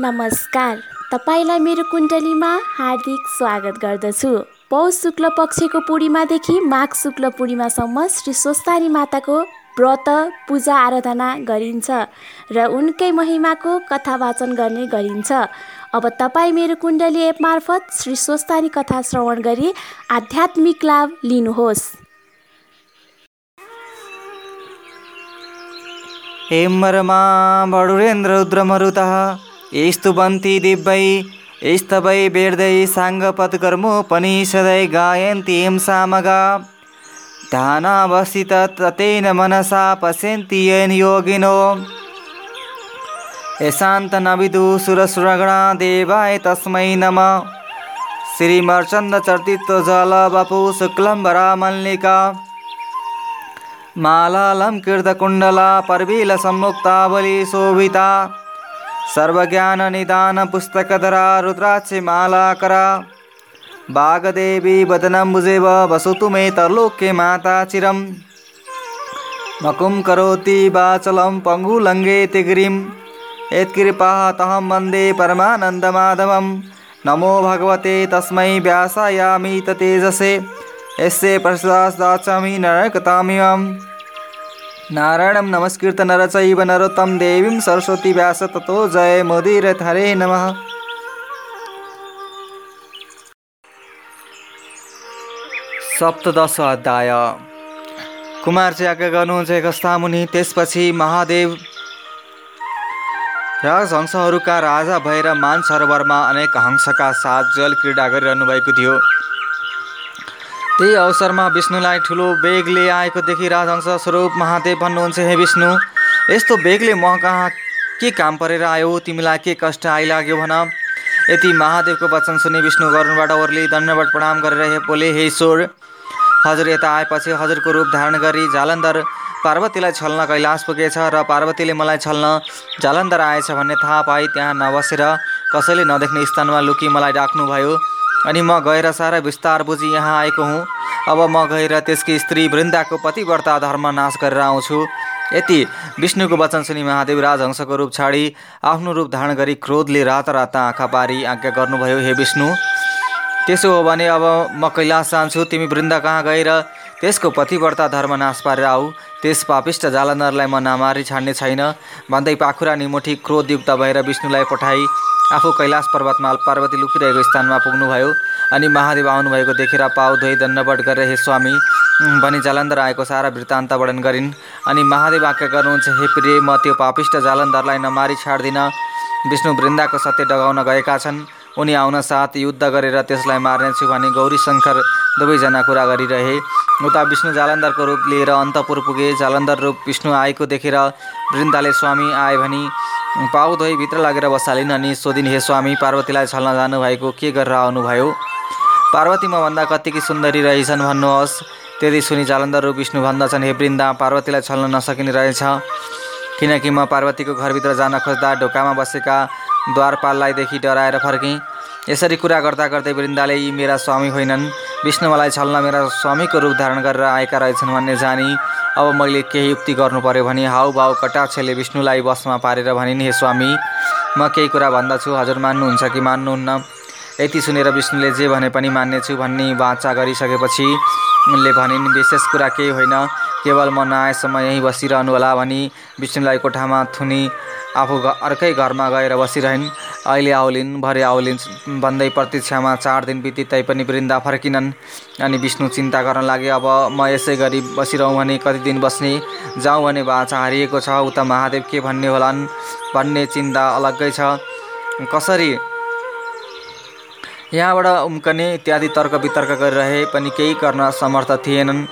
नमस्कार। तपाईँलाई मेरो कुण्डलीमा हार्दिक स्वागत गर्दछु। पौष शुक्ल पक्षको पूर्णिमादेखि माघ शुक्ल पूर्णिमासम्म श्री स्वस्तानी माताको व्रत पूजा आराधना गरिन्छ र उनकै महिमाको कथा वाचन गर्ने गरिन्छ। अब तपाईँ मेरो कुण्डली एप मार्फत श्री स्वस्तानी कथा श्रवण गरी आध्यात्मिक लाभ लिनुहोस्। हेमरमा बडुरेन्द्ररुद्रमरुतः स्तुवन्ति दिव्यै स्तवै वेर्दै साङ्गपत्कर्मोपनिषदै गायन्ति सामगा ध्यानावस्थिततेन मनसा पश्यन्ति येन योगिनो। सुरसुरगणा देवाय तस्मै नमः। श्रीमर्चन्दचर्तित्वजलवपु शुक्लम्बरामल्लिका मालालङ्कृतकुण्डला पर्वीलसम्मुक्तावली शोभिता। सर्वज्ञाननिदानपुस्तकधरा रुद्राक्षमालाकरा वागदेवी वदनम्बुजेव वसतु मे तरलोके माता चिरं मकुं करोति वाचलं पङ्गुलङ्घेति गिरिं यत्कृपाः तहं वंदे नमो भगवते तस्मै व्यासायामि तेजसे यस्य प्रसादाचामि नरकतामिमं नारायणं नमस्कृत नरचैव नरोत्तं देवीं सरस्वती व्यास ततो जय मोदीरथ हरे नमः। सप्तदश अध्याय। कुमार चाहिँ आज्ञा गर्नुहुन्छ एक मुनि त्यसपछि महादेव राजहंसहरूका राजा भएर मान सरोवरमा अनेक हंसका साथ जल क्रीडा गरिरहनु भएको थियो। त्यही अवसरमा विष्णुलाई ठुलो बेगले आएको देखि राजहंस स्वरूप महादेव भन्नुहुन्छ हे विष्णु यस्तो बेगले म कहाँ के काम परेर आयो? तिमीलाई के कष्ट आइलाग्यो भन? यति महादेवको वचन सुने विष्णु गरुणबाट ओर्ली दण्डबाट प्रणाम गरेर बोले हे ईश्वर हजुर यता आएपछि हजुरको रूप धारण गरी जालन्धर पार्वतीलाई छल्न कैलाश पुगेछ र पार्वतीले मलाई छल्न जालन्धर आएछ भन्ने थाहा पाई त्यहाँ नबसेर कसैले नदेख्ने स्थानमा लुकी मलाई राख्नुभयो अनि म गएर सारा विस्तार बुझी यहाँ आएको हुँ। अब म गएर त्यसकी स्त्री वृन्दाको पतिव्रता धर्म नाश गरेर आउँछु। यति विष्णुको वचन सुनि महादेव राजहंसको रूप छाडी आफ्नो रूप धारण गरी क्रोधले रात रात आँखा पारी आज्ञा गर्नुभयो हे विष्णु त्यसो हो भने अब म कैलाश जान्छु। तिमी वृन्दा कहाँ गएर त्यसको पतिव्रता धर्म नाश पारेर आऊ। त्यस पापिष्ट जालन्धरलाई म नमारी छाड्ने छैन। भन्दै पाखुरा निमुठी क्रोधयुक्त भएर विष्णुलाई पठाई। आफू कैलाश पर्वतमा पार्वती लुकिरहेको स्थानमा पुग्नुभयो अनि महादेव आउनुभएको देखेर पाउ धोइ दण्डवट गरेर हे स्वामी भनी जालन्धर आएको सारा वृत्तान्त वर्णन गरिन्। अनि महादेव आज्ञा गर्नुहुन्छ हे प्रिय म त्यो पापिष्ट जालन्धरलाई नमारी छाड्दिनँ। विष्णु वृन्दाको सत्य डगाउन गएका छन्। उनी आउन साथ युद्ध गरेर त्यसलाई मार्नेछु भने गौरी शङ्कर दुवैजना कुरा गरिरहे। उता विष्णु जालन्धरको रूप लिएर अन्तपुर पुगे। जालन्धर रूप विष्णु आएको देखेर वृन्दाले स्वामी आए भनी पाउ धोइ भित्र लागेर बसालिन् अनि सोधिन् हे स्वामी पार्वतीलाई छल्न जानुभएको के गरेर आउनुभयो? पार्वती मभन्दा कतिकी सुन्दरी रहेछन् भन्नुहोस्। त्यति सुनि जालन्धर रूप विष्णु भन्दछन् हे वृन्दा पार्वतीलाई छल्न नसकिने रहेछ। किनकि म पार्वतीको घरभित्र जान खोज्दा ढोकामा बसेका द्वारपाललाई डराएर फर्केँ। यसरी कुरा गर्दा गर्दै वृन्दाले यी मेरा स्वामी होइनन्। विष्णु मलाई छल्न मेरा स्वामीको रूप धारण गरेर आएका रहेछन् भन्ने जानी अब मैले केही युक्ति गर्नु पर्यो भने हाउभाउ कटाक्षले विष्णुलाई बसमा पारेर भनिन् हे स्वामी म केही कुरा भन्दछु। हजुर मान्नुहुन्छ कि मान्नुहुन्न? यति सुनेर विष्णुले जे भने पनि मान्नेछु भन्ने बाचा गरिसकेपछि उनले भनिन् विशेष कुरा केही होइन। केवल म नआएसम्म यहीँ बसिरहनु होला भनी विष्णुलाई कोठामा थुनी आफू अर्कै घरमा गएर बसिरहन्। अहिले आउलिन् भरे आउलिन् भन्दै प्रतीक्षामा चार दिन बिति तैपनि वृन्दा फर्किनन् अनि विष्णु चिन्ता गर्न लागे अब म यसै गरी बसिरहँ भने कति दिन बस्ने? जाउँ भने बाचा हारिएको छ उता महादेव के भन्ने होलान्? भन्ने चिन्ता अलग्गै छ। कसरी? यहाँबाट उम्कने इत्यादि तर्क वितर्क गरिरहे पनि केही गर्न समर्थ थिएनन्।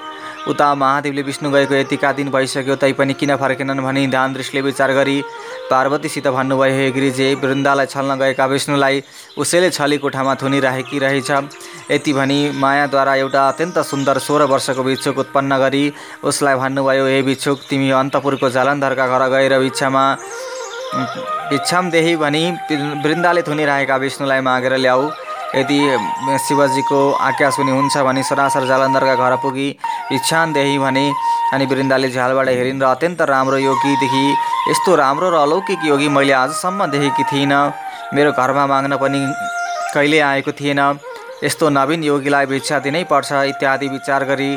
उता महादेवले विष्णु गएको यतिका दिन भइसक्यो तैपनि किन फर्केनन् भनी ध्यान दृष्टिले विचार गरी पार्वतीसित भन्नुभयो हे गिरिजे वृन्दालाई छल्न गएका विष्णुलाई उसैले छली कोठामा थुनिराखेकी रहेछ यति भनी मायाद्वारा एउटा अत्यन्त सुन्दर सोह्र वर्षको भिक्षुक उत्पन्न गरी उसलाई भन्नुभयो हे भिक्षुक तिमी अन्तपुरको जालन्धरका घर गएर भिक्षामा भिक्षामदेही भनी वृन्दाले थुनिरहेका विष्णुलाई मागेर ल्याऊ। यदि शिवजीको आज्ञा सुनि हुन्छ भने सरासर जालन्धरका घर पुगी इच्छानदेही भने अनि वृन्दाले झ्यालबाट हेरिन् र अत्यन्त राम्रो योगीदेखि यस्तो राम्रो र अलौकिक योगी मैले आजसम्म देखेकी थिइनँ। मेरो घरमा माग्न पनि कहिले आएको थिएन। यस्तो नवीन योगीलाई भिक्षा दिनै पर्छ इत्यादि विचार गरी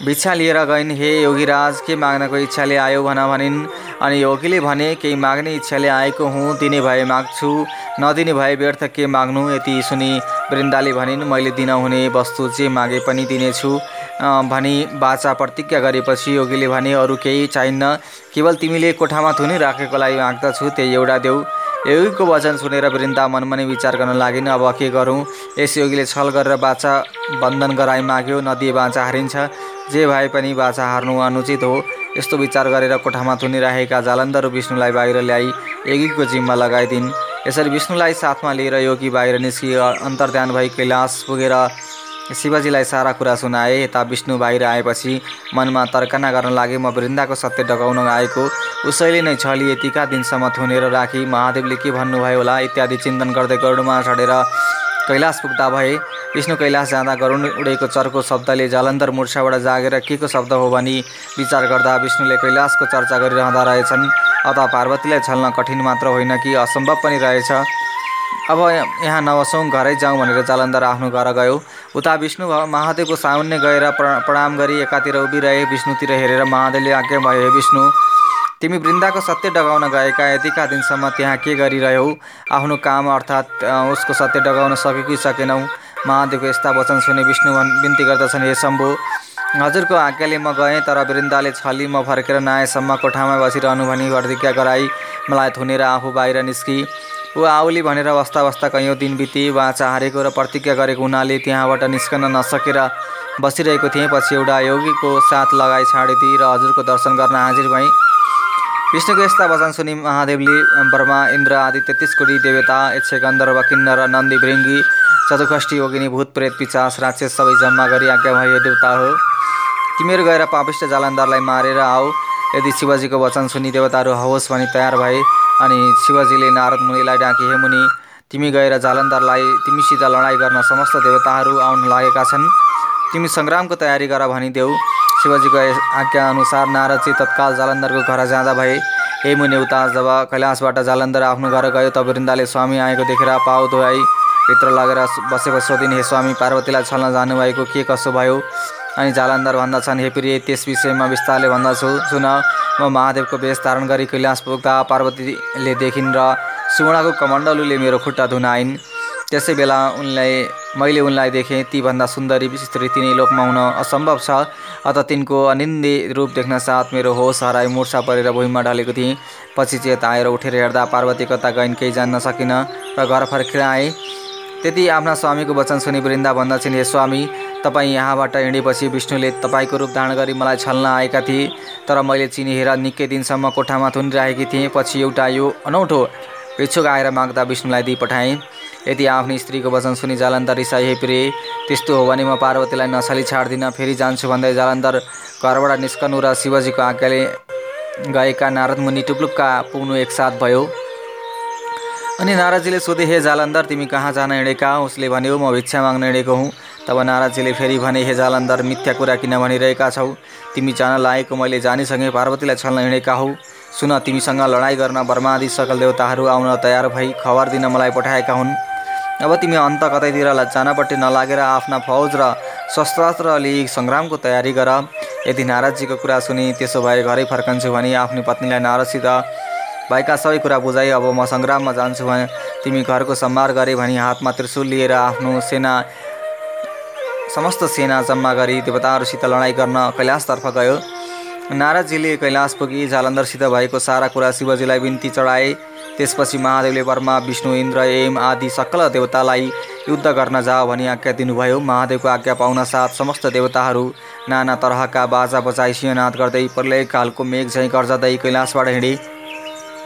भिक्षा लिएर गइन् हे योगीराज के माग्नको इच्छाले आयो भन भनिन्? अनि योगीले भने केही माग्ने इच्छाले आएको हुँ दिने भए माग्छु। नदिने भए व्यर्थ के माग्नु यति सुनि वृन्दाले भनिन् मैले दिन हुने वस्तु जे मागे पनि दिनेछु। भनी बाचा प्रतिज्ञा गरेपछि योगीले भने अरू केही चाहिन्न। केवल तिमीले कोठामा राखेको लागि माग्दछु त्यही एउटा देऊ। योगीको वचन सुनेर वृन्दा मनमनै विचार गर्न लागिन् अब के गरौँ? यस योगीले छल गरेर बाचा बन्धन गराइ माग्यो। नदिए बाचा हारिन्छ। जे भए पनि बाचा हार्नु अनुचित हो। यस्तो विचार गरेर कोठामा थुनिरहेका जालन्धर विष्णुलाई बाहिर ल्याई योगीको जिम्मा लगाइदिन्। यसरी विष्णुलाई साथमा लिएर योगी बाहिर निस्कि अन्तर्ध्यान भई कैलाश पुगेर शिवजीलाई सारा कुरा सुनाए। यता विष्णु बाहिर आएपछि मनमा तर्कना गर्न लागे म वृन्दाको सत्य डगाउन आएको। उसैले नै छली यतिका दिनसम्म थुनेर राखी। महादेवले के भन्नुभयो होला? इत्यादि चिन्तन गर्दै गरुडमा चढेर कैलाश पुग्दा भए विष्णु कैलाश जाँदा गरुड उडेको चर्को शब्दले जालन्धर मुर्छाबाट जागेर के को शब्द हो भनी विचार गर्दा विष्णुले कैलाशको चर्चा गरिरहँदा रहेछन्। अथवा पार्वतीलाई छल्न कठिन मात्र होइन कि असम्भव पनि रहेछ। अब यहाँ नवसौँ घरै जाउँ भनेर जालन्धर आफ्नो घर गयो। उता विष्णु महादेवको सामुन्ने गएर प्रणाम गरी एकातिर उभिरहे। विष्णुतिर हेरेर महादेवले आज्ञा भयो विष्णु तिमी वृन्दाको सत्य डगाउन गएका यतिका दिनसम्म त्यहाँ के गरिरह्यौ? आफ्नो काम अर्थात् उसको सत्य डगाउन सके कि सकेनौ। महादेवको यस्ता वचन सुने विष्णु बिन्ती गर्दछन् हे शम्भु हजुरको आज्ञाले म गएँ तर वृन्दाले छली म फर्केर नआएसम्म कोठामा बसिरहनु भनी प्रतिज्ञा गराई मलाई थुनेर आफू बाहिर निस्की। ऊ आउली भनेर बस्दा बस्दा कैयौँ दिन बिति बाचा हारेको र प्रतिज्ञा गरेको हुनाले त्यहाँबाट निस्कन नसकेर बसिरहेको थिएँ पछि एउटा योगीको साथ लगाई छाडिदिए र हजुरको दर्शन गर्न हाजिर भएँ। विष्णुको यस्ता वचन सुनि महादेवले ब्रह्मा इन्द्र आदि तेत्तिस कोटी देवता यक्ष गन्धर्व किन्नर नन्दी भृङ्गी चतुखष्टी योगिनी भूत प्रेत पिचास राक्षस सबै जम्मा गरी आज्ञा भयो देवता हो। तिमीहरू गएर पापिष्ट जालन्धरलाई मारेर आऊ। यदि शिवजीको वचन सुनि देवताहरू होस् भनी तयार भए अनि शिवजीले नारद मुनिलाई डाके हे मुनि तिमी गएर जालन्धरलाई तिमीसित लडाइँ गर्न समस्त देवताहरू आउन लागेका छन्। तिमी सङ्ग्रामको तयारी गर भनिदेऊ शिवजीको आज्ञा अनुसार नारदजी तत्काल जालन्धरको घर जाँदा भए। हे मुनि उता जब कैलाशबाट जालन्धर आफ्नो घर गयो तब वृन्दाले स्वामी आएको देखेर पाउ धोआई। भित्र लगेर बसेपछि सोधिन् हे स्वामी पार्वतीलाई छल्न जानुभएको के कसो भयो? अनि जालन्धर भन्दछन् हे प्रिय त्यस विषयमा विस्तारले भन्दछु। सुन म महादेवको वेश धारण गरी कैलाश पुग्दा पार्वतीले देखिन् र सुवर्णको कमण्डलुले मेरो खुट्टा धुन आइन् त्यसै बेला उनलाई मैले उनलाई देखेँ। तीभन्दा सुन्दरी विशिष्ट रीति नै लोकमा हुन असम्भव छ। अत तिनको अनिन्दे रूप देख्न साथ मेरो होस हराई मुर्छा परेर भुइँमा ढलेको थिएँ। पछि चेत आएर उठेर हेर्दा पार्वती कता गइन् केही जान्न सकिनँ र घर फर्केर आएँ। त्यति आफ्ना स्वामीको वचन सुनि वृन्दा भन्दछन् हे स्वामी तपाईँ यहाँबाट हिँडेपछि विष्णुले तपाईँको रूप धारण गरी मलाई छल्न आएका थिए। तर मैले चिनिहेर निकै दिनसम्म कोठामा थुनिरहेकी थिएँ। पछि एउटा यो अनौठो भिक्षुक आएर माग्दा विष्णुलाई दिइ पठाएँ। यदि आफ्नो स्त्रीको वचन सुनि जालन्धर हे प्रिय त्यस्तो हो भने म पार्वतीलाई नछाली छाड्दिनँ। फेरि जान्छु भन्दै जालन्धर घरबाट निस्कनु र शिवजीको आज्ञाले गएका नारद मुनि टुप्लुक्का पुग्नु एकसाथ भयो। अनि नारदजीले सोधे हे जालन्धर तिमी कहाँ जान हिँडेका उसले भन्यो म भिक्षा माग्न हिँडेको हुँ। तब नारदजीले फेरि भने हे जालन्धर मिथ्या कुरा किन भनिरहेका छौ? तिमी जान लागेको मैले जानिसकेँ पार्वतीलाई छल्न हिँडेका हौ। सुन तिमीसँग लडाइँ गर्न ब्रह्मादि सकल देवताहरू आउन तयार भई खबर दिन मलाई पठाएका हुन्। अब तिमी अन्त कतैतिर जानपट्टि नलागेर आफ्ना फौज र शस्त्रास्त्र लिई सङ्ग्रामको तयारी गर। यदि नारदजीको कुरा सुनि त्यसो भए घरै फर्कन्छु भने आफ्नो पत्नीलाई नारदसित भएका सबै कुरा बुझाइ अब म सङ्ग्राममा जान्छु भने तिमी घरको सम्हार गरे भनी हातमा त्रिशुल लिएर आफ्नो सेना समस्त सेना जम्मा गरी देवताहरूसित लडाइँ गर्न कैलाशतर्फ गयो। नारदजीले कैलाश पुगी जालन्धरसित भएको सारा कुरा शिवजीलाई बिन्ती चढाए। त्यसपछि महादेवले वर्मा विष्णु इन्द्र एम आदि सकल देवतालाई युद्ध गर्न जा भनी आज्ञा दिनुभयो। महादेवको आज्ञा पाउन साथ समस्त देवताहरू नाना तरहका बाजा बजाई सिंहनाद गर्दै प्रलय कालको मेघ झैँ गर्जदै कैलाशबाट हिँडे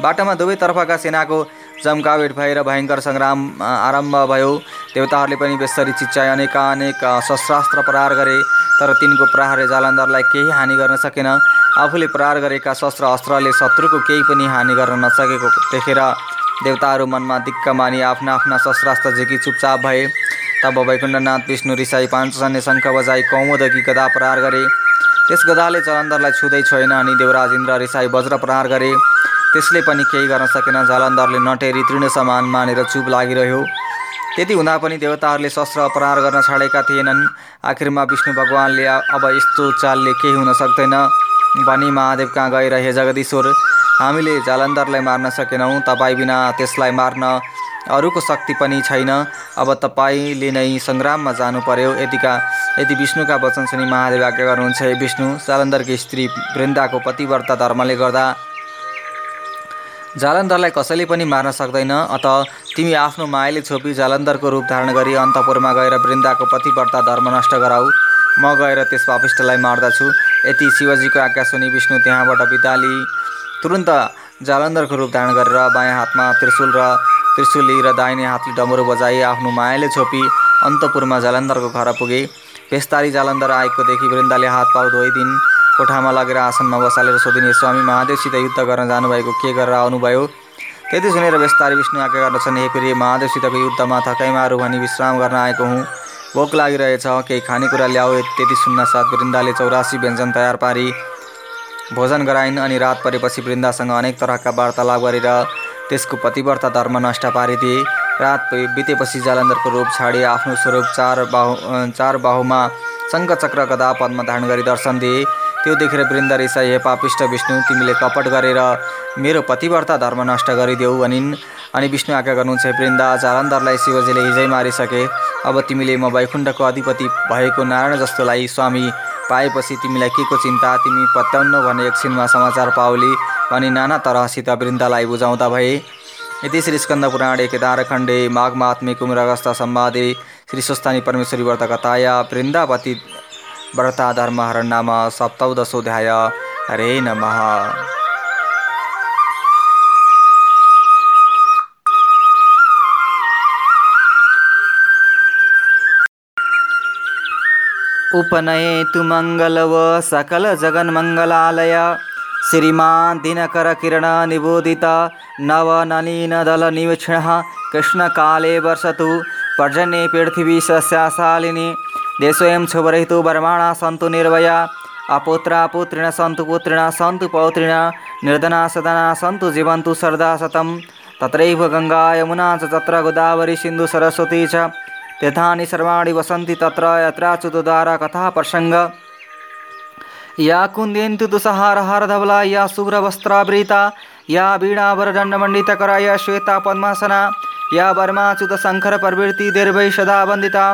बाटोमा दुवैतर्फका सेनाको जम्कावेट भएर भयङ्कर सङ्ग्राम आरम्भ भयो। देवताहरूले पनि बेसरी चिच्चाए अनेका अनेक शस्त्रास्त्र प्रहार गरे तर तिनको प्रहारले जालन्धरलाई केही हानि गर्न सकेन। आफूले प्रहार गरेका शस्त्र अस्त्रले शत्रुको केही पनि हानि गर्न नसकेको देखेर देवताहरू मनमा दिक्क मानि आफ्ना आफ्ना शस्त्रास्त्र झिकी चुपचाप भए। तब वैकुण्ठनाथ विष्णु रिसाई पाँचजन्य शङ्ख बजाई कौमोदकी गदा प्रहार गरे। त्यस गदाले जलन्धरलाई छुँदै छोएन अनि देवराज इन्द्र रिसाई वज्र प्रहार गरे। त्यसले पनि केही गर्न सकेन। जालन्धरले नटेरी तृण समान मानेर चुप लागिरह्यो। त्यति हुँदा पनि देवताहरूले शस्त्र अपरार गर्न छाडेका थिएनन्। आखिरमा विष्णु भगवान्ले अब यस्तो चालले केही हुन सक्दैन। भनी महादेव कहाँ गएर हे जगदीश्वर हामीले जालन्धरलाई मार्न सकेनौँ। तपाईँ बिना त्यसलाई मार्न अरूको शक्ति पनि छैन। अब तपाईँले नै सङ्ग्राममा जानु पर्यो। यतिका यदि विष्णुका वचन सुनि महादेव आज्ञा गर्नुहुन्छ हे विष्णु जालन्धरकी स्त्री वृन्दाको पतिव्रता धर्मले गर्दा जालन्धरलाई कसैले पनि मार्न सक्दैन अत तिमी आफ्नो मायाले छोपी जालन्धरको रूप धारण गरी अन्तपुरमा गएर वृन्दाको पतिव्रता धर्म नष्ट गराऊ। म गएर त्यस पापिष्टलाई मार्दछु। यति शिवजीको आज्ञा सुनि विष्णु त्यहाँबाट बिताली। तुरुन्त जालन्धरको रूप धारण गरेर बायाँ हातमा त्रिशुल र त्रिशुली र दाहिने हातले डमरू बजाई आफ्नो मायाले छोपी अन्तपुरमा जालन्धरको घर पुगे। पेस्तारी जालन्धर आएको देखि वृन्दाले हात पाउ धोइदिन्। कोठामा लगेर आसनमा बसालेर सोधिने स्वामी महादेवसित युद्ध गर्न जानुभएको के गरेर आउनुभयो? त्यति सुनेर बेस्तारी विष्णु आज्ञा गर्दछन् हे प्रिय महादेवसितको युद्धमा थकाइ मारु भनी विश्राम गर्न आएको हुँ। भोक लागिरहेछ केही खानेकुरा ल्याऊ त्यति सुन्न साथ वृन्दाले चौरासी व्यञ्जन तयार पारी। भोजन गराइन् अनि रात परेपछि वृन्दासँग अनेक तरहका वार्तालाप गरेर त्यसको पतिव्रता धर्म नष्ट पारिदिए। रात बितेपछि जालन्धरको रूप छाडी आफ्नो स्वरूप चार बाहु चार बाहुमा शङ्खचक्र गदा पद्म धारण गरी दर्शन दिए। त्यो देखेर वृन्द रिसाई हे पापिष्ट विष्णु तिमीले कपट गरेर मेरो पतिव्रता धर्म नष्ट गरिदेऊ भनिन्। अनि विष्णु आज्ञा गर्नुहुन्छ वृन्दा जालन्धरलाई शिवजीले हिजै मारिसके। अब तिमीले म वैकुण्ठको अधिपति भएको नारायण जस्तोलाई स्वामी पाएपछि तिमीलाई के को चिन्ता? तिमी पत्याउन्न भने एकछिनमा समाचार पाउली भनी नाना तरहसित वृन्दालाई बुझाउँदा भए। यति श्री स्कन्द पुराणे केदारखण्डे माघमात्मे कुमरगस्थ सम्वादे श्री स्वस्थानी परमेश्वरी व्रतकथाया वृन्दावती ಭರತಾಧರ್ಮ ಹರನಾಮ ಸಪ್ತೌದಸೋಧ್ಯಾಯ ಹರೇ ನಮಃ. ಉಪನಯೇತು ಮಂಗಲವ ಸಕಲ ಜಗನ್ಮಂಗಲಾಲಯ. ಶ್ರೀಮಾನ್ ದಿನಕರ ಕಿರಣ ನಿಬೋಧಿತ ನವನಲೀನದಲ ನಿವೀಕ್ಷಣ ಕೃಷ್ಣಕಾಲೇ ವರ್ಷತು ಪರ್ಜನ್ಯೇ ಪೃಥ್ವೀ ಸಸ್ಯಶಾಲಿನಿ देशोऽयं शुभरहितो वर्माणा सन्तु निर्भया अपुत्रा पुत्रिण सन्तु पुत्रिण सन्तु पौत्रिण। निर्धना सदना सन्तु जीवन्तु सरदा शतं तत्रैव गङ्गा यमुना च तत्र गोदावरी सिन्धु सरस्वती च। तीर्थानि सर्वाणि वसन्ति तत्र यत्राच्युतद्वारा कथा प्रसङ्ग। या कुन्देन्तु तुषहारहारधवला या शुभ्रवस्त्रावृता या वीणावरदण्डमण्डितकरा या श्वेता पद्मासना या वर्माच्युतशङ्करप्रवृत्ति दीर्घै सदा वन्दिता।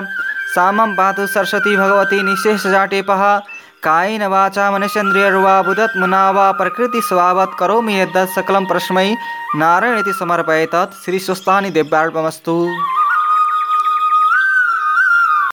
सामं पातु सरस्वती भगवती निःशेषजाटेपः। कायेन वाचा मनुष्येन्द्रियर्वा बुधत्मना वा प्रकृतिस्वावत् करोमि यद्दत् सकलं परस्मै नारायण इति श्रीस्वस्थानि दिव्यार्पमस्तु